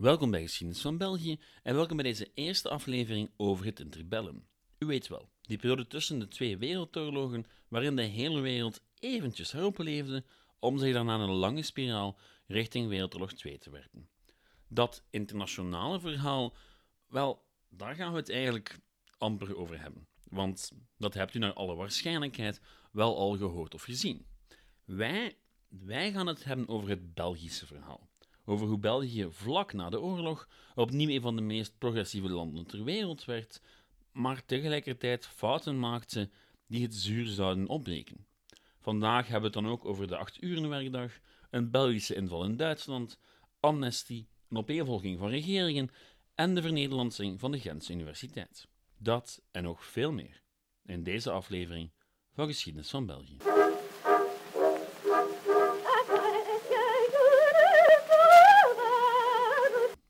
Welkom bij Geschiedenis van België en welkom bij deze eerste aflevering over het interbellum. U weet wel, die periode tussen de twee wereldoorlogen waarin de hele wereld eventjes heropleefde om zich daarna een lange spiraal richting Wereldoorlog 2 te werpen. Dat internationale verhaal, wel, daar gaan we het eigenlijk amper over hebben, want dat hebt u naar alle waarschijnlijkheid wel al gehoord of gezien. Wij, wij gaan het hebben over het Belgische verhaal over hoe België vlak na de oorlog opnieuw een van de meest progressieve landen ter wereld werd, maar tegelijkertijd fouten maakte die het zuur zouden opbreken. Vandaag hebben we het dan ook over de 8 werkdag, een Belgische inval in Duitsland, amnestie, een opeenvolging van regeringen en de vernederlandsing van de Gentse Universiteit. Dat en nog veel meer in deze aflevering van Geschiedenis van België.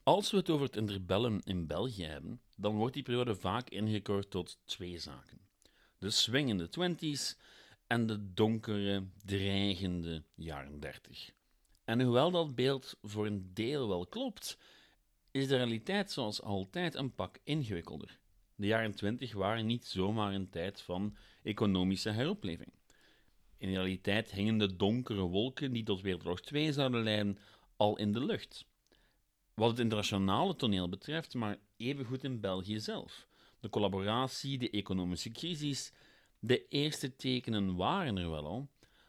Als we het over het interbellum in België hebben, dan wordt die periode vaak ingekort tot twee zaken. De swingende twenties en de donkere, dreigende jaren dertig. En hoewel dat beeld voor een deel wel klopt, is de realiteit zoals altijd een pak ingewikkelder. De jaren twintig waren niet zomaar een tijd van economische heropleving. In realiteit hingen de donkere wolken die tot Wereldoorlog 2 zouden leiden al in de lucht. Wat het internationale toneel betreft, maar evengoed in België zelf. De collaboratie, de economische crisis, de eerste tekenen waren er wel al,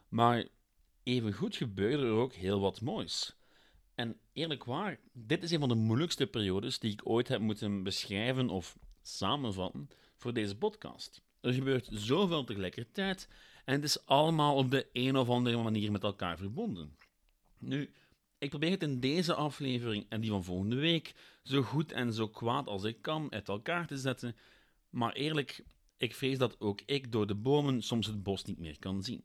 maar evengoed gebeurde er ook heel wat moois. En eerlijk waar, dit is een van de moeilijkste periodes die ik ooit heb moeten beschrijven of samenvatten voor deze podcast. Er gebeurt zoveel tegelijkertijd en het is allemaal op de een of andere manier met elkaar verbonden. Nu, ik probeer het in deze aflevering en die van volgende week zo goed en zo kwaad als ik kan uit elkaar te zetten, maar eerlijk, ik vrees dat ook ik door de bomen soms het bos niet meer kan zien.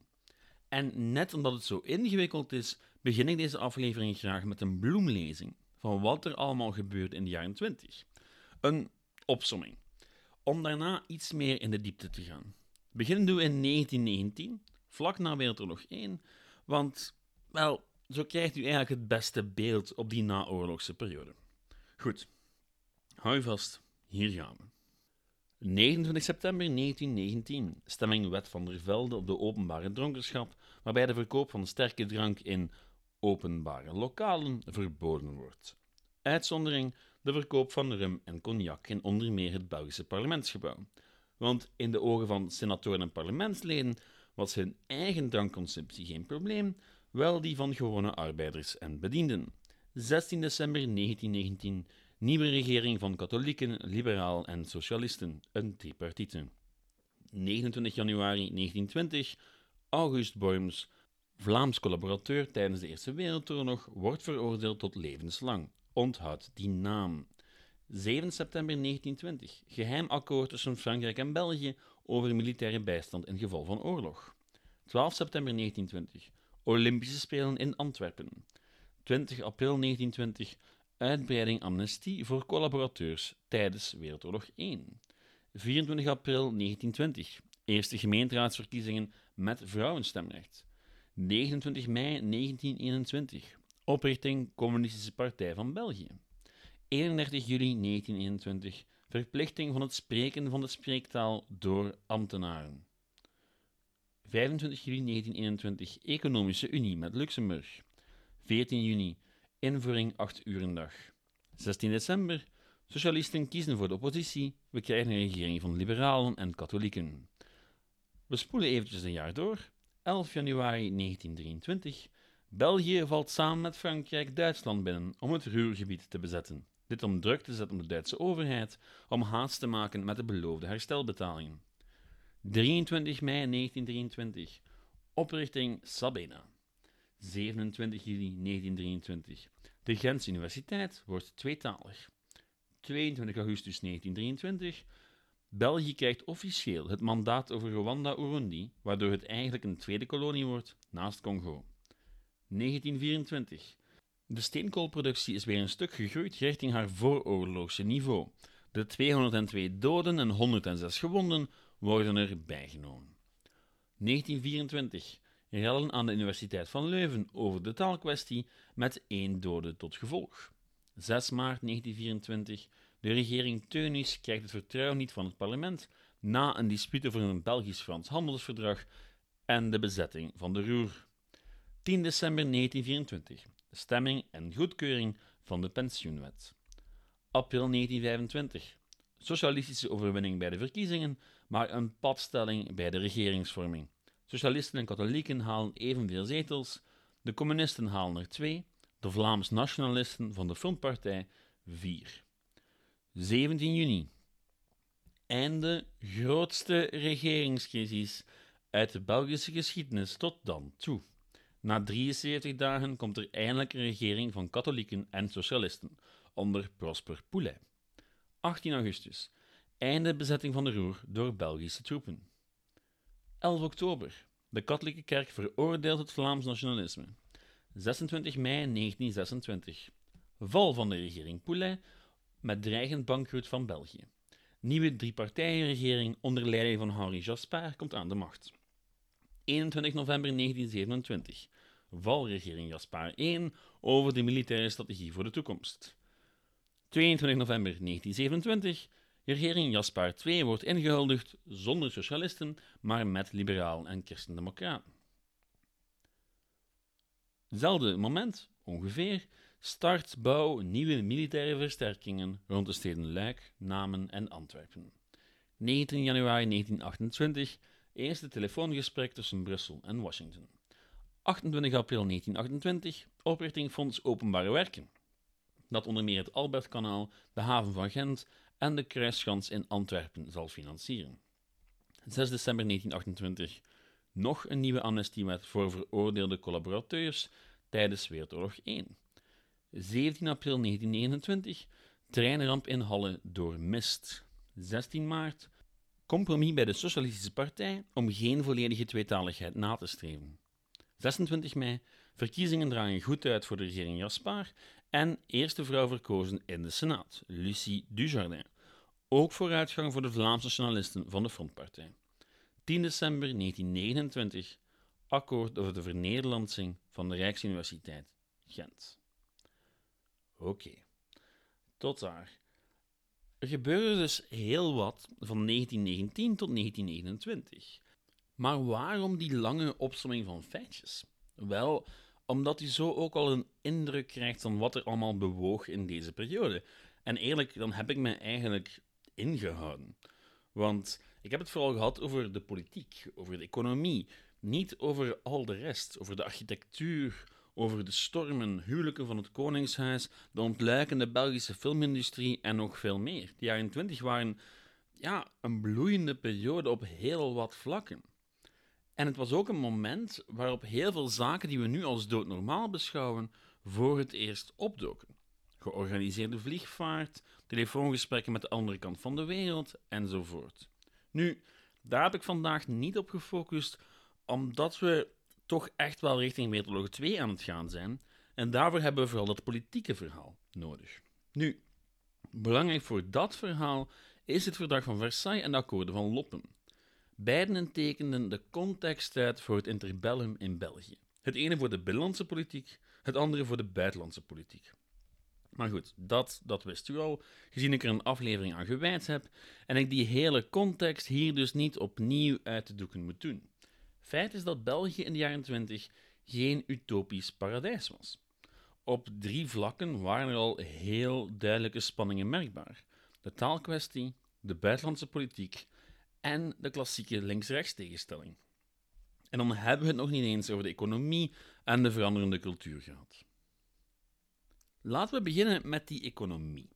En net omdat het zo ingewikkeld is, begin ik deze aflevering graag met een bloemlezing van wat er allemaal gebeurde in de jaren 20. Een opsomming, om daarna iets meer in de diepte te gaan. Beginnen we in 1919, vlak na Wereldoorlog 1, want, wel, zo krijgt u eigenlijk het beste beeld op die naoorlogse periode. Goed, hou vast, hier gaan we. 29 september 1919, stemming Wet van der Velde op de openbare dronkenschap, waarbij de verkoop van sterke drank in openbare lokalen verboden wordt. Uitzondering de verkoop van rum en cognac in onder meer het Belgische parlementsgebouw. Want in de ogen van senatoren en parlementsleden was hun eigen drankconsumptie geen probleem, wel die van gewone arbeiders en bedienden. 16 december 1919, nieuwe regering van katholieken, liberalen en socialisten, een tripartite. 29 januari 1920, August Boyms, Vlaams collaborateur tijdens de Eerste Wereldoorlog, wordt veroordeeld tot levenslang. Onthoud die naam. 7 september 1920, geheim akkoord tussen Frankrijk en België over militaire bijstand in geval van oorlog. 12 september 1920, Olympische Spelen in Antwerpen. 20 april 1920 uitbreiding amnestie voor collaborateurs tijdens Wereldoorlog 1. 24 april 1920 eerste gemeenteraadsverkiezingen met vrouwenstemrecht. 29 mei 1921 oprichting Communistische Partij van België. 31 juli 1921 verplichting van het spreken van de spreektaal door ambtenaren. 25 juli 1921 Economische Unie met Luxemburg. 14 juni invoering 8 dag. 16 december Socialisten kiezen voor de oppositie. We krijgen een regering van liberalen en katholieken. We spoelen eventjes een jaar door. 11 januari 1923. België valt samen met Frankrijk Duitsland binnen om het Ruhrgebied te bezetten. Dit om druk te zetten op de Duitse overheid om haast te maken met de beloofde herstelbetalingen. 23 mei 1923. Oprichting Sabena. 27 juli 1923. De Gentse Universiteit wordt tweetalig. 22 augustus 1923. België krijgt officieel het mandaat over Rwanda-Urundi, waardoor het eigenlijk een tweede kolonie wordt naast Congo. 1924. De steenkoolproductie is weer een stuk gegroeid richting haar vooroorlogse niveau. De 202 doden en 106 gewonden worden er bijgenomen. 1924. Rellen aan de Universiteit van Leuven over de taalkwestie met één dode tot gevolg. 6 maart 1924. De regering Teunis krijgt het vertrouwen niet van het parlement na een dispuut over een Belgisch-Frans handelsverdrag en de bezetting van de Roer. 10 december 1924. Stemming en goedkeuring van de pensioenwet. April 1925. Socialistische overwinning bij de verkiezingen, maar een padstelling bij de regeringsvorming. Socialisten en katholieken halen evenveel zetels, de communisten halen er twee, de Vlaams nationalisten van de Frontpartij vier. 17 juni. Einde grootste regeringscrisis uit de Belgische geschiedenis tot dan toe. Na 73 dagen komt er eindelijk een regering van katholieken en socialisten onder Prosper Poulet. 18 augustus. Einde bezetting van de Roer door Belgische troepen. 11 oktober. De katholieke kerk veroordeelt het Vlaams nationalisme. 26 mei 1926. Val van de regering Poulet met dreigend bankroet van België. Nieuwe driepartijenregering onder leiding van Henri Jaspard komt aan de macht. 21 november 1927. Valregering Jaspard I over de militaire strategie voor de toekomst. 22 november 1927. Regering Jaspard II wordt ingehuldigd zonder socialisten, maar met liberalen en christendemocraten. Hetzelfde moment, ongeveer, start bouw nieuwe militaire versterkingen rond de steden Luik, Namen en Antwerpen. 19 januari 1928, eerste telefoongesprek tussen Brussel en Washington. 28 april 1928, oprichting Fonds Openbare Werken, dat onder meer het Albertkanaal, de haven van Gent en de Kruisschans in Antwerpen zal financieren. 6 december 1928, nog een nieuwe amnestiewet voor veroordeelde collaborateurs tijdens Wereldoorlog 1. 17 april 1929, treinramp in Halle door mist. 16 maart, compromis bij de Socialistische Partij om geen volledige tweetaligheid na te streven. 26 mei, verkiezingen draaien goed uit voor de regering Jaspar en eerste vrouw verkozen in de Senaat, Lucie Dujardin. Ook vooruitgang voor de Vlaamse nationalisten van de Frontpartij. 10 december 1929, akkoord over de vernederlandsing van de Rijksuniversiteit Gent. Oké, tot daar. Er gebeurde dus heel wat van 1919 tot 1929. Maar waarom die lange opsomming van feitjes? Wel, omdat u zo ook al een indruk krijgt van wat er allemaal bewoog in deze periode. En eerlijk, dan heb ik me eigenlijk ingehouden. Want ik heb het vooral gehad over de politiek, over de economie, niet over al de rest, over de architectuur, over de stormen, huwelijken van het Koningshuis, de ontluikende Belgische filmindustrie en nog veel meer. De jaren twintig waren ja, een bloeiende periode op heel wat vlakken. En het was ook een moment waarop heel veel zaken die we nu als doodnormaal beschouwen, voor het eerst opdoken. Georganiseerde vliegvaart, telefoongesprekken met de andere kant van de wereld enzovoort. Nu, daar heb ik vandaag niet op gefocust, omdat we toch echt wel richting Wereldoorlog 2 aan het gaan zijn. En daarvoor hebben we vooral dat politieke verhaal nodig. Nu, belangrijk voor dat verhaal is het verdrag van Versailles en de akkoorden van Loppen. Beiden tekenden de context uit voor het interbellum in België. Het ene voor de binnenlandse politiek, het andere voor de buitenlandse politiek. Maar goed, dat, dat wist u al, gezien ik er een aflevering aan gewijd heb en ik die hele context hier dus niet opnieuw uit de doeken moet doen. Feit is dat België in de jaren 20 geen utopisch paradijs was. Op drie vlakken waren er al heel duidelijke spanningen merkbaar: de taalkwestie, de buitenlandse politiek en de klassieke links-rechts tegenstelling. En dan hebben we het nog niet eens over de economie en de veranderende cultuur gehad. Laten we beginnen met die economie.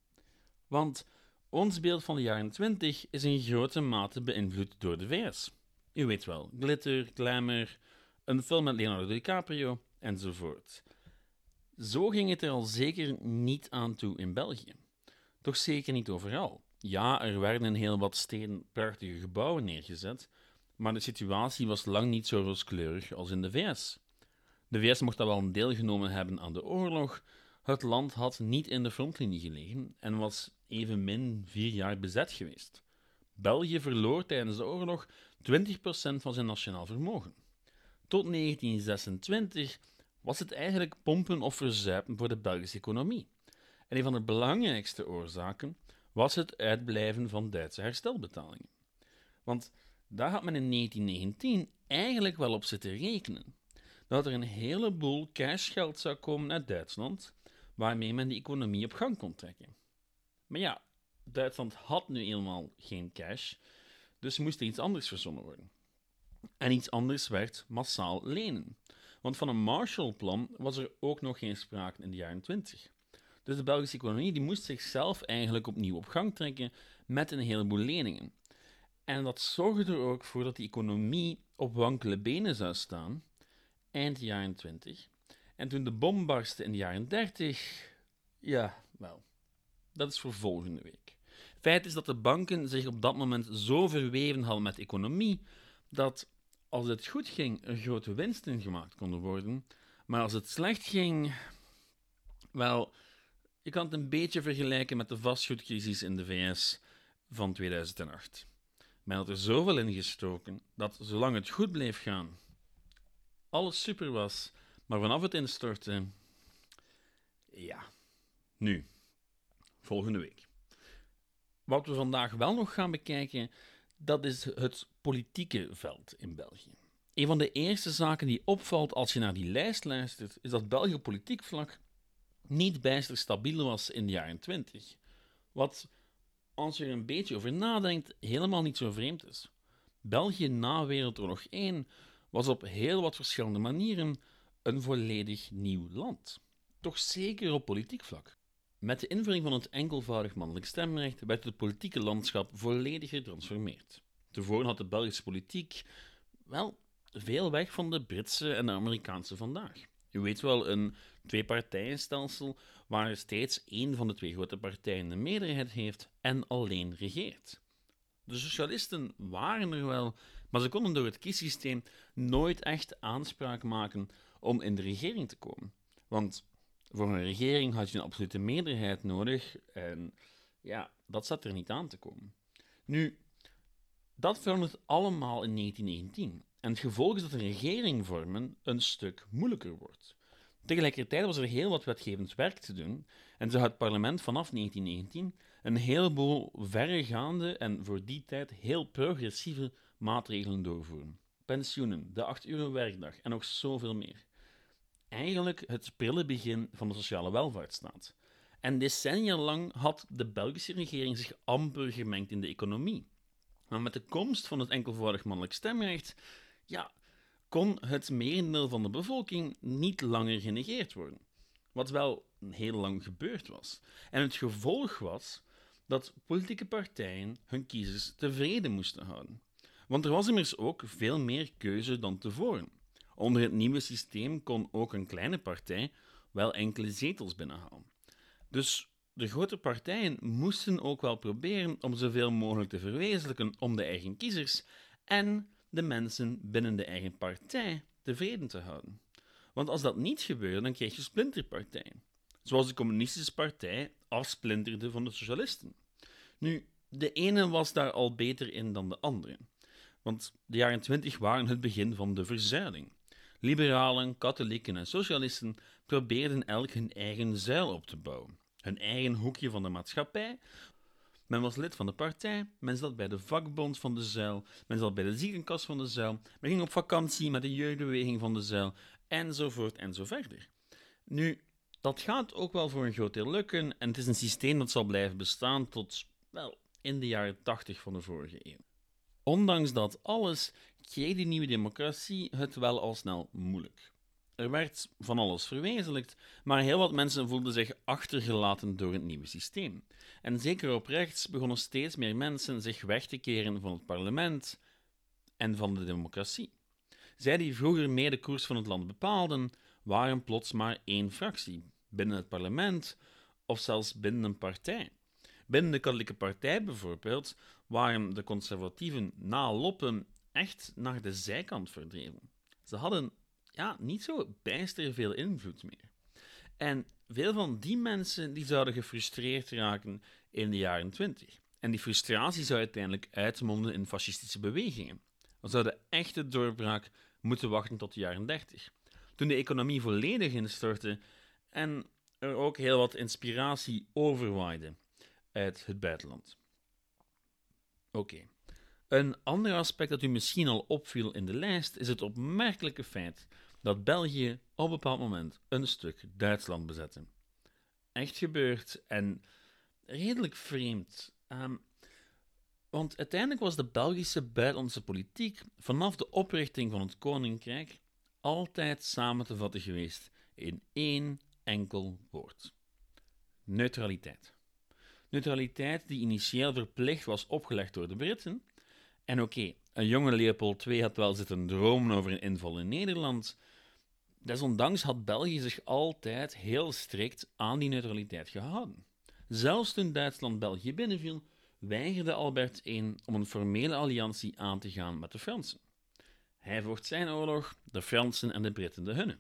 Want ons beeld van de jaren 20 is in grote mate beïnvloed door de VS. U weet wel, glitter, glamour, een film met Leonardo DiCaprio enzovoort. Zo ging het er al zeker niet aan toe in België. Toch zeker niet overal. Ja, er werden heel wat steden prachtige gebouwen neergezet, maar de situatie was lang niet zo rooskleurig als in de VS. De VS mocht al wel een deel genomen hebben aan de oorlog. Het land had niet in de frontlinie gelegen en was evenmin vier jaar bezet geweest. België verloor tijdens de oorlog 20% van zijn nationaal vermogen. Tot 1926 was het eigenlijk pompen of verzuipen voor de Belgische economie. En een van de belangrijkste oorzaken was het uitblijven van Duitse herstelbetalingen. Want daar had men in 1919 eigenlijk wel op zitten rekenen. Dat er een heleboel cashgeld zou komen uit Duitsland, waarmee men de economie op gang kon trekken. Maar ja, Duitsland had nu eenmaal geen cash, dus moest er iets anders verzonnen worden. En iets anders werd massaal lenen. Want van een Marshallplan was er ook nog geen sprake in de jaren 20. Dus de Belgische economie die moest zichzelf eigenlijk opnieuw op gang trekken met een heleboel leningen. En dat zorgde er ook voor dat die economie op wankele benen zou staan eind jaren 20. En toen de bom barstte in de jaren 30, ja, wel, dat is voor volgende week. Feit is dat de banken zich op dat moment zo verweven hadden met economie dat als het goed ging, er grote winsten gemaakt konden worden. Maar als het slecht ging, wel, je kan het een beetje vergelijken met de vastgoedcrisis in de VS van 2008. Men had er zoveel in gestoken dat zolang het goed bleef gaan, alles super was, maar vanaf het instorten, ja, nu, volgende week. Wat we vandaag wel nog gaan bekijken, dat is het politieke veld in België. Een van de eerste zaken die opvalt als je naar die lijst luistert, is dat België politiek vlak niet bijster stabiel was in de jaren 20. Wat, als je er een beetje over nadenkt, helemaal niet zo vreemd is. België na Wereldoorlog 1 was op heel wat verschillende manieren een volledig nieuw land. Toch zeker op politiek vlak. Met de invoering van het enkelvoudig mannelijk stemrecht werd het politieke landschap volledig getransformeerd. Tevoren had de Belgische politiek wel veel weg van de Britse en de Amerikaanse vandaag. U weet wel, een tweepartijenstelsel waar steeds één van de twee grote partijen de meerderheid heeft en alleen regeert. De socialisten waren er wel, maar ze konden door het kiessysteem nooit echt aanspraak maken om in de regering te komen. Want voor een regering had je een absolute meerderheid nodig en ja, dat zat er niet aan te komen. Nu, dat verandert allemaal in 1919 en het gevolg is dat een regering vormen een stuk moeilijker wordt. Tegelijkertijd was er heel wat wetgevend werk te doen en zou het parlement vanaf 1919 een heleboel verregaande en voor die tijd heel progressieve maatregelen doorvoeren. Pensioenen, de 8 uur werkdag en nog zoveel meer. Eigenlijk het prille begin van de sociale welvaartsstaat. En decennia lang had de Belgische regering zich amper gemengd in de economie. Maar met de komst van het enkelvoudig mannelijk stemrecht, ja, kon het merendeel van de bevolking niet langer genegeerd worden. Wat wel heel lang gebeurd was. En het gevolg was dat politieke partijen hun kiezers tevreden moesten houden. Want er was immers ook veel meer keuze dan tevoren. Onder het nieuwe systeem kon ook een kleine partij wel enkele zetels binnenhalen. Dus de grote partijen moesten ook wel proberen om zoveel mogelijk te verwezenlijken om de eigen kiezers en de mensen binnen de eigen partij tevreden te houden. Want als dat niet gebeurde, dan kreeg je splinterpartijen. Zoals de Communistische Partij afsplinterde van de Socialisten. Nu, de ene was daar al beter in dan de andere. Want de jaren twintig waren het begin van de verzuiling. Liberalen, katholieken en socialisten probeerden elk hun eigen zuil op te bouwen. Hun eigen hoekje van de maatschappij. Men was lid van de partij, men zat bij de vakbond van de zuil, men zat bij de ziekenkast van de zuil, men ging op vakantie met de jeugdbeweging van de zuil, enzovoort en zo verder. Nu, dat gaat ook wel voor een groot deel lukken en het is een systeem dat zal blijven bestaan tot, wel, in de jaren 80 van de vorige eeuw. Ondanks dat alles kreeg die nieuwe democratie het wel al snel moeilijk. Er werd van alles verwezenlijkt, maar heel wat mensen voelden zich achtergelaten door het nieuwe systeem. En zeker op rechts begonnen steeds meer mensen zich weg te keren van het parlement en van de democratie. Zij die vroeger mee de koers van het land bepaalden, waren plots maar één fractie binnen het parlement of zelfs binnen een partij. Binnen de katholieke partij bijvoorbeeld waren de conservatieven na Loppen echt naar de zijkant verdreven. Ze hadden ja, niet zo bijster veel invloed meer. En veel van die mensen die zouden gefrustreerd raken in de jaren 20. En die frustratie zou uiteindelijk uitmonden in fascistische bewegingen. We zouden echte doorbraak moeten wachten tot de jaren 30. Toen de economie volledig instortte en er ook heel wat inspiratie overwaaide uit het buitenland. Oké. Een ander aspect dat u misschien al opviel in de lijst is het opmerkelijke feit dat België op een bepaald moment een stuk Duitsland bezette. Echt gebeurd en redelijk vreemd. Ehm, want uiteindelijk was de Belgische buitenlandse politiek vanaf de oprichting van het Koninkrijk altijd samen te vatten geweest in één enkel woord: neutraliteit. Neutraliteit die initieel verplicht was opgelegd door de Britten. En oké, een jonge Leopold II had wel zitten dromen over een inval in Nederland. Desondanks had België zich altijd heel strikt aan die neutraliteit gehouden. Zelfs toen Duitsland België binnenviel, weigerde Albert I om een formele alliantie aan te gaan met de Fransen. Hij vocht zijn oorlog, de Fransen en de Britten de hunne.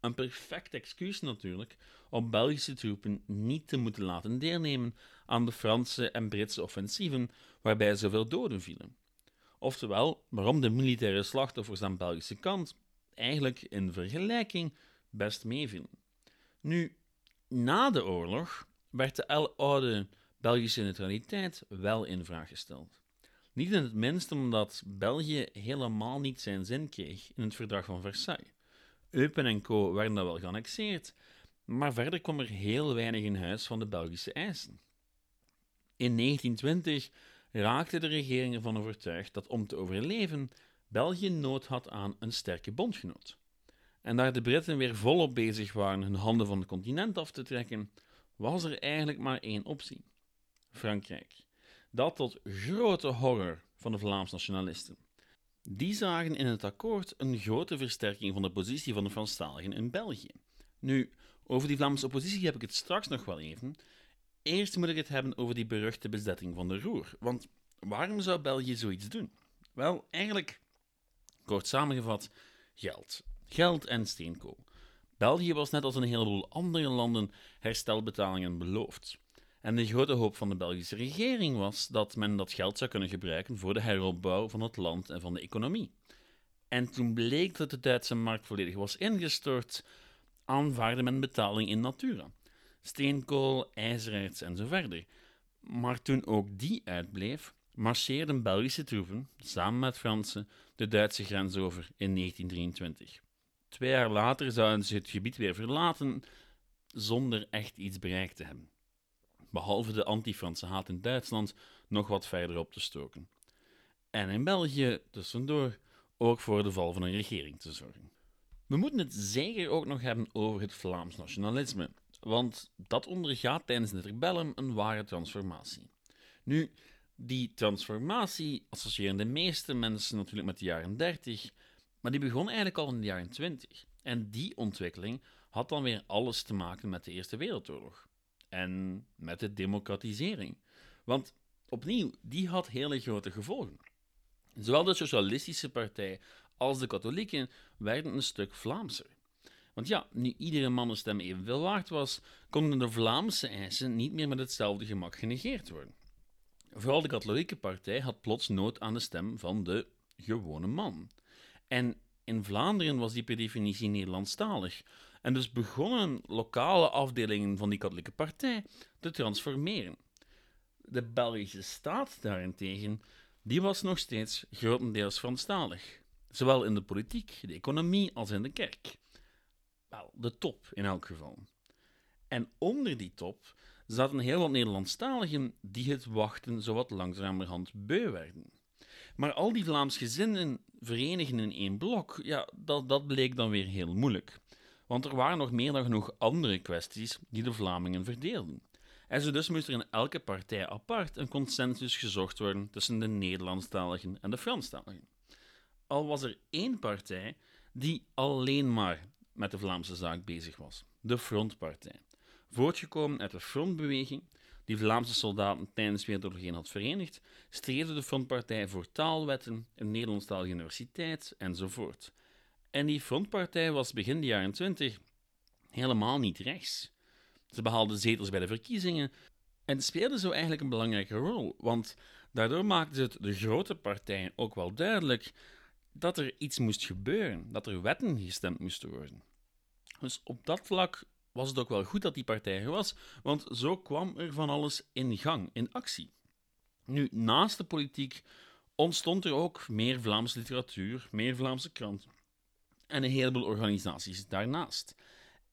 Een perfect excuus natuurlijk om Belgische troepen niet te moeten laten deelnemen aan de Franse en Britse offensieven waarbij zoveel doden vielen. Oftewel, waarom de militaire slachtoffers aan Belgische kant eigenlijk in vergelijking best meevielen. Nu, na de oorlog werd de oude Belgische neutraliteit wel in vraag gesteld. Niet in het minst omdat België helemaal niet zijn zin kreeg in het verdrag van Versailles. Eupen en co. werden dan wel geannexeerd, maar verder kwam er heel weinig in huis van de Belgische eisen. In 1920 raakte de regering ervan overtuigd dat om te overleven België nood had aan een sterke bondgenoot. En daar de Britten weer volop bezig waren hun handen van het continent af te trekken, was er eigenlijk maar één optie: Frankrijk. Dat tot grote horror van de Vlaams nationalisten. Die zagen in het akkoord een grote versterking van de positie van de Franstaligen in België. Nu, over die Vlaamse oppositie heb ik het straks nog wel even. Eerst moet ik het hebben over die beruchte bezetting van de Roer. Want waarom zou België zoiets doen? Wel, eigenlijk, kort samengevat, geld. Geld en steenkool. België was net als een heleboel andere landen herstelbetalingen beloofd. En de grote hoop van de Belgische regering was dat men dat geld zou kunnen gebruiken voor de heropbouw van het land en van de economie. En toen bleek dat de Duitse markt volledig was ingestort, aanvaarde men betaling in natura. Steenkool, ijzererts en zo verder. Maar toen ook die uitbleef, marcheerden Belgische troepen, samen met Fransen, de Duitse grens over in 1923. Twee jaar later zouden ze het gebied weer verlaten, zonder echt iets bereikt te hebben behalve de anti-Franse haat in Duitsland, nog wat verder op te stoken. En in België, tussendoor, ook voor de val van een regering te zorgen. We moeten het zeker ook nog hebben over het Vlaams nationalisme, want dat ondergaat tijdens het rebellen een ware transformatie. Nu, die transformatie associëren de meeste mensen natuurlijk met de jaren 30, maar die begon eigenlijk al in de jaren 20. En die ontwikkeling had dan weer alles te maken met de Eerste Wereldoorlog en met de democratisering. Want opnieuw, die had hele grote gevolgen. Zowel de Socialistische Partij als de katholieken werden een stuk Vlaamser. Want ja, nu iedere mannenstem evenveel waard was, konden de Vlaamse eisen niet meer met hetzelfde gemak genegeerd worden. Vooral de katholieke partij had plots nood aan de stem van de gewone man. En in Vlaanderen was die per definitie Nederlandstalig, en dus begonnen lokale afdelingen van die katholieke partij te transformeren. De Belgische staat daarentegen, die was nog steeds grotendeels Franstalig, zowel in de politiek, de economie als in de kerk. Wel, de top in elk geval. En onder die top zaten heel wat Nederlandstaligen die het wachten zowat langzamerhand beu werden. Maar al die Vlaams gezinnen verenigen in één blok, ja, dat, dat bleek dan weer heel moeilijk want er waren nog meer dan genoeg andere kwesties die de Vlamingen verdeelden. En zo dus moest er in elke partij apart een consensus gezocht worden tussen de Nederlandstaligen en de Franstaligen. Al was er één partij die alleen maar met de Vlaamse zaak bezig was, de Frontpartij. Voortgekomen uit de frontbeweging, die Vlaamse soldaten tijdens Wereldoorlog 1 had verenigd, streefde de Frontpartij voor taalwetten, een Nederlandstalige universiteit enzovoort. En die frontpartij was begin de jaren 20 helemaal niet rechts. Ze behaalden zetels bij de verkiezingen en speelden zo eigenlijk een belangrijke rol, want daardoor maakten ze het de grote partijen ook wel duidelijk dat er iets moest gebeuren, dat er wetten gestemd moesten worden. Dus op dat vlak was het ook wel goed dat die partij er was, want zo kwam er van alles in gang, in actie. Nu, naast de politiek ontstond er ook meer Vlaamse literatuur, meer Vlaamse kranten en een heleboel organisaties daarnaast.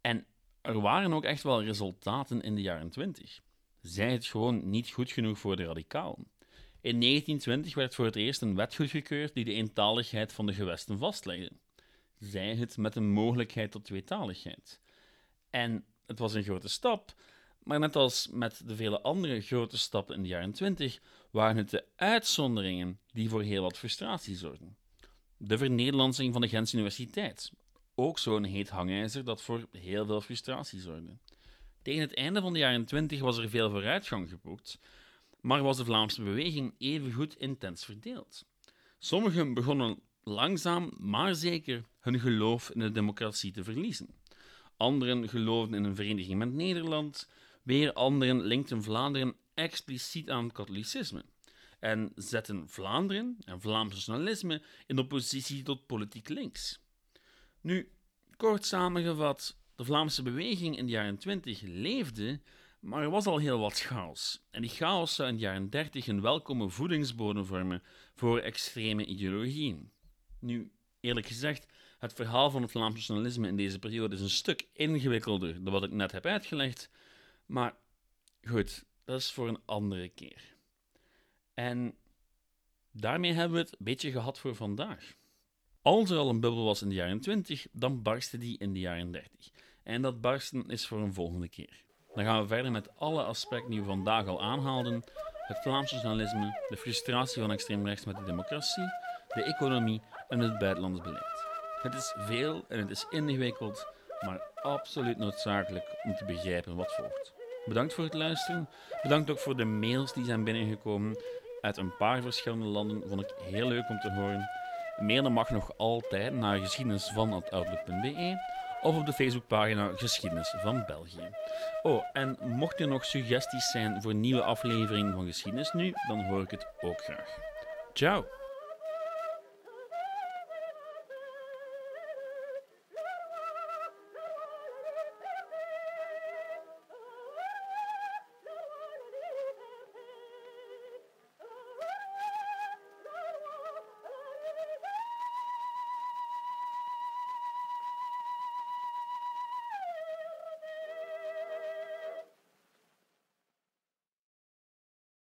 En er waren ook echt wel resultaten in de jaren 20. Zij het gewoon niet goed genoeg voor de radicalen. In 1920 werd voor het eerst een wet goedgekeurd die de eentaligheid van de gewesten vastlegde. Zij het met een mogelijkheid tot tweetaligheid. En het was een grote stap, maar net als met de vele andere grote stappen in de jaren 20 waren het de uitzonderingen die voor heel wat frustratie zorgden. De vernederlandsing van de Gentse Universiteit, ook zo'n heet hangijzer dat voor heel veel frustratie zorgde. Tegen het einde van de jaren 20 was er veel vooruitgang geboekt, maar was de Vlaamse beweging evengoed intens verdeeld. Sommigen begonnen langzaam, maar zeker hun geloof in de democratie te verliezen. Anderen geloofden in een vereniging met Nederland, weer anderen linkten Vlaanderen expliciet aan het katholicisme en zetten Vlaanderen en Vlaams nationalisme in oppositie tot politiek links. Nu, kort samengevat, de Vlaamse beweging in de jaren 20 leefde, maar er was al heel wat chaos. En die chaos zou in de jaren 30 een welkome voedingsbodem vormen voor extreme ideologieën. Nu, eerlijk gezegd, het verhaal van het Vlaams nationalisme in deze periode is een stuk ingewikkelder dan wat ik net heb uitgelegd. Maar goed, dat is voor een andere keer. En daarmee hebben we het een beetje gehad voor vandaag. Als er al een bubbel was in de jaren 20, dan barstte die in de jaren 30. En dat barsten is voor een volgende keer. Dan gaan we verder met alle aspecten die we vandaag al aanhaalden: het Vlaamse nationalisme, de frustratie van extreem rechts met de democratie, de economie en het buitenlands beleid. Het is veel en het is ingewikkeld, maar absoluut noodzakelijk om te begrijpen wat volgt. Bedankt voor het luisteren. Bedankt ook voor de mails die zijn binnengekomen uit een paar verschillende landen. Vond ik heel leuk om te horen. Mailen mag nog altijd naar geschiedenisvan.outlook.be of op de Facebookpagina Geschiedenis van België. Oh, en mocht er nog suggesties zijn voor nieuwe afleveringen van Geschiedenis nu, dan hoor ik het ook graag. Ciao!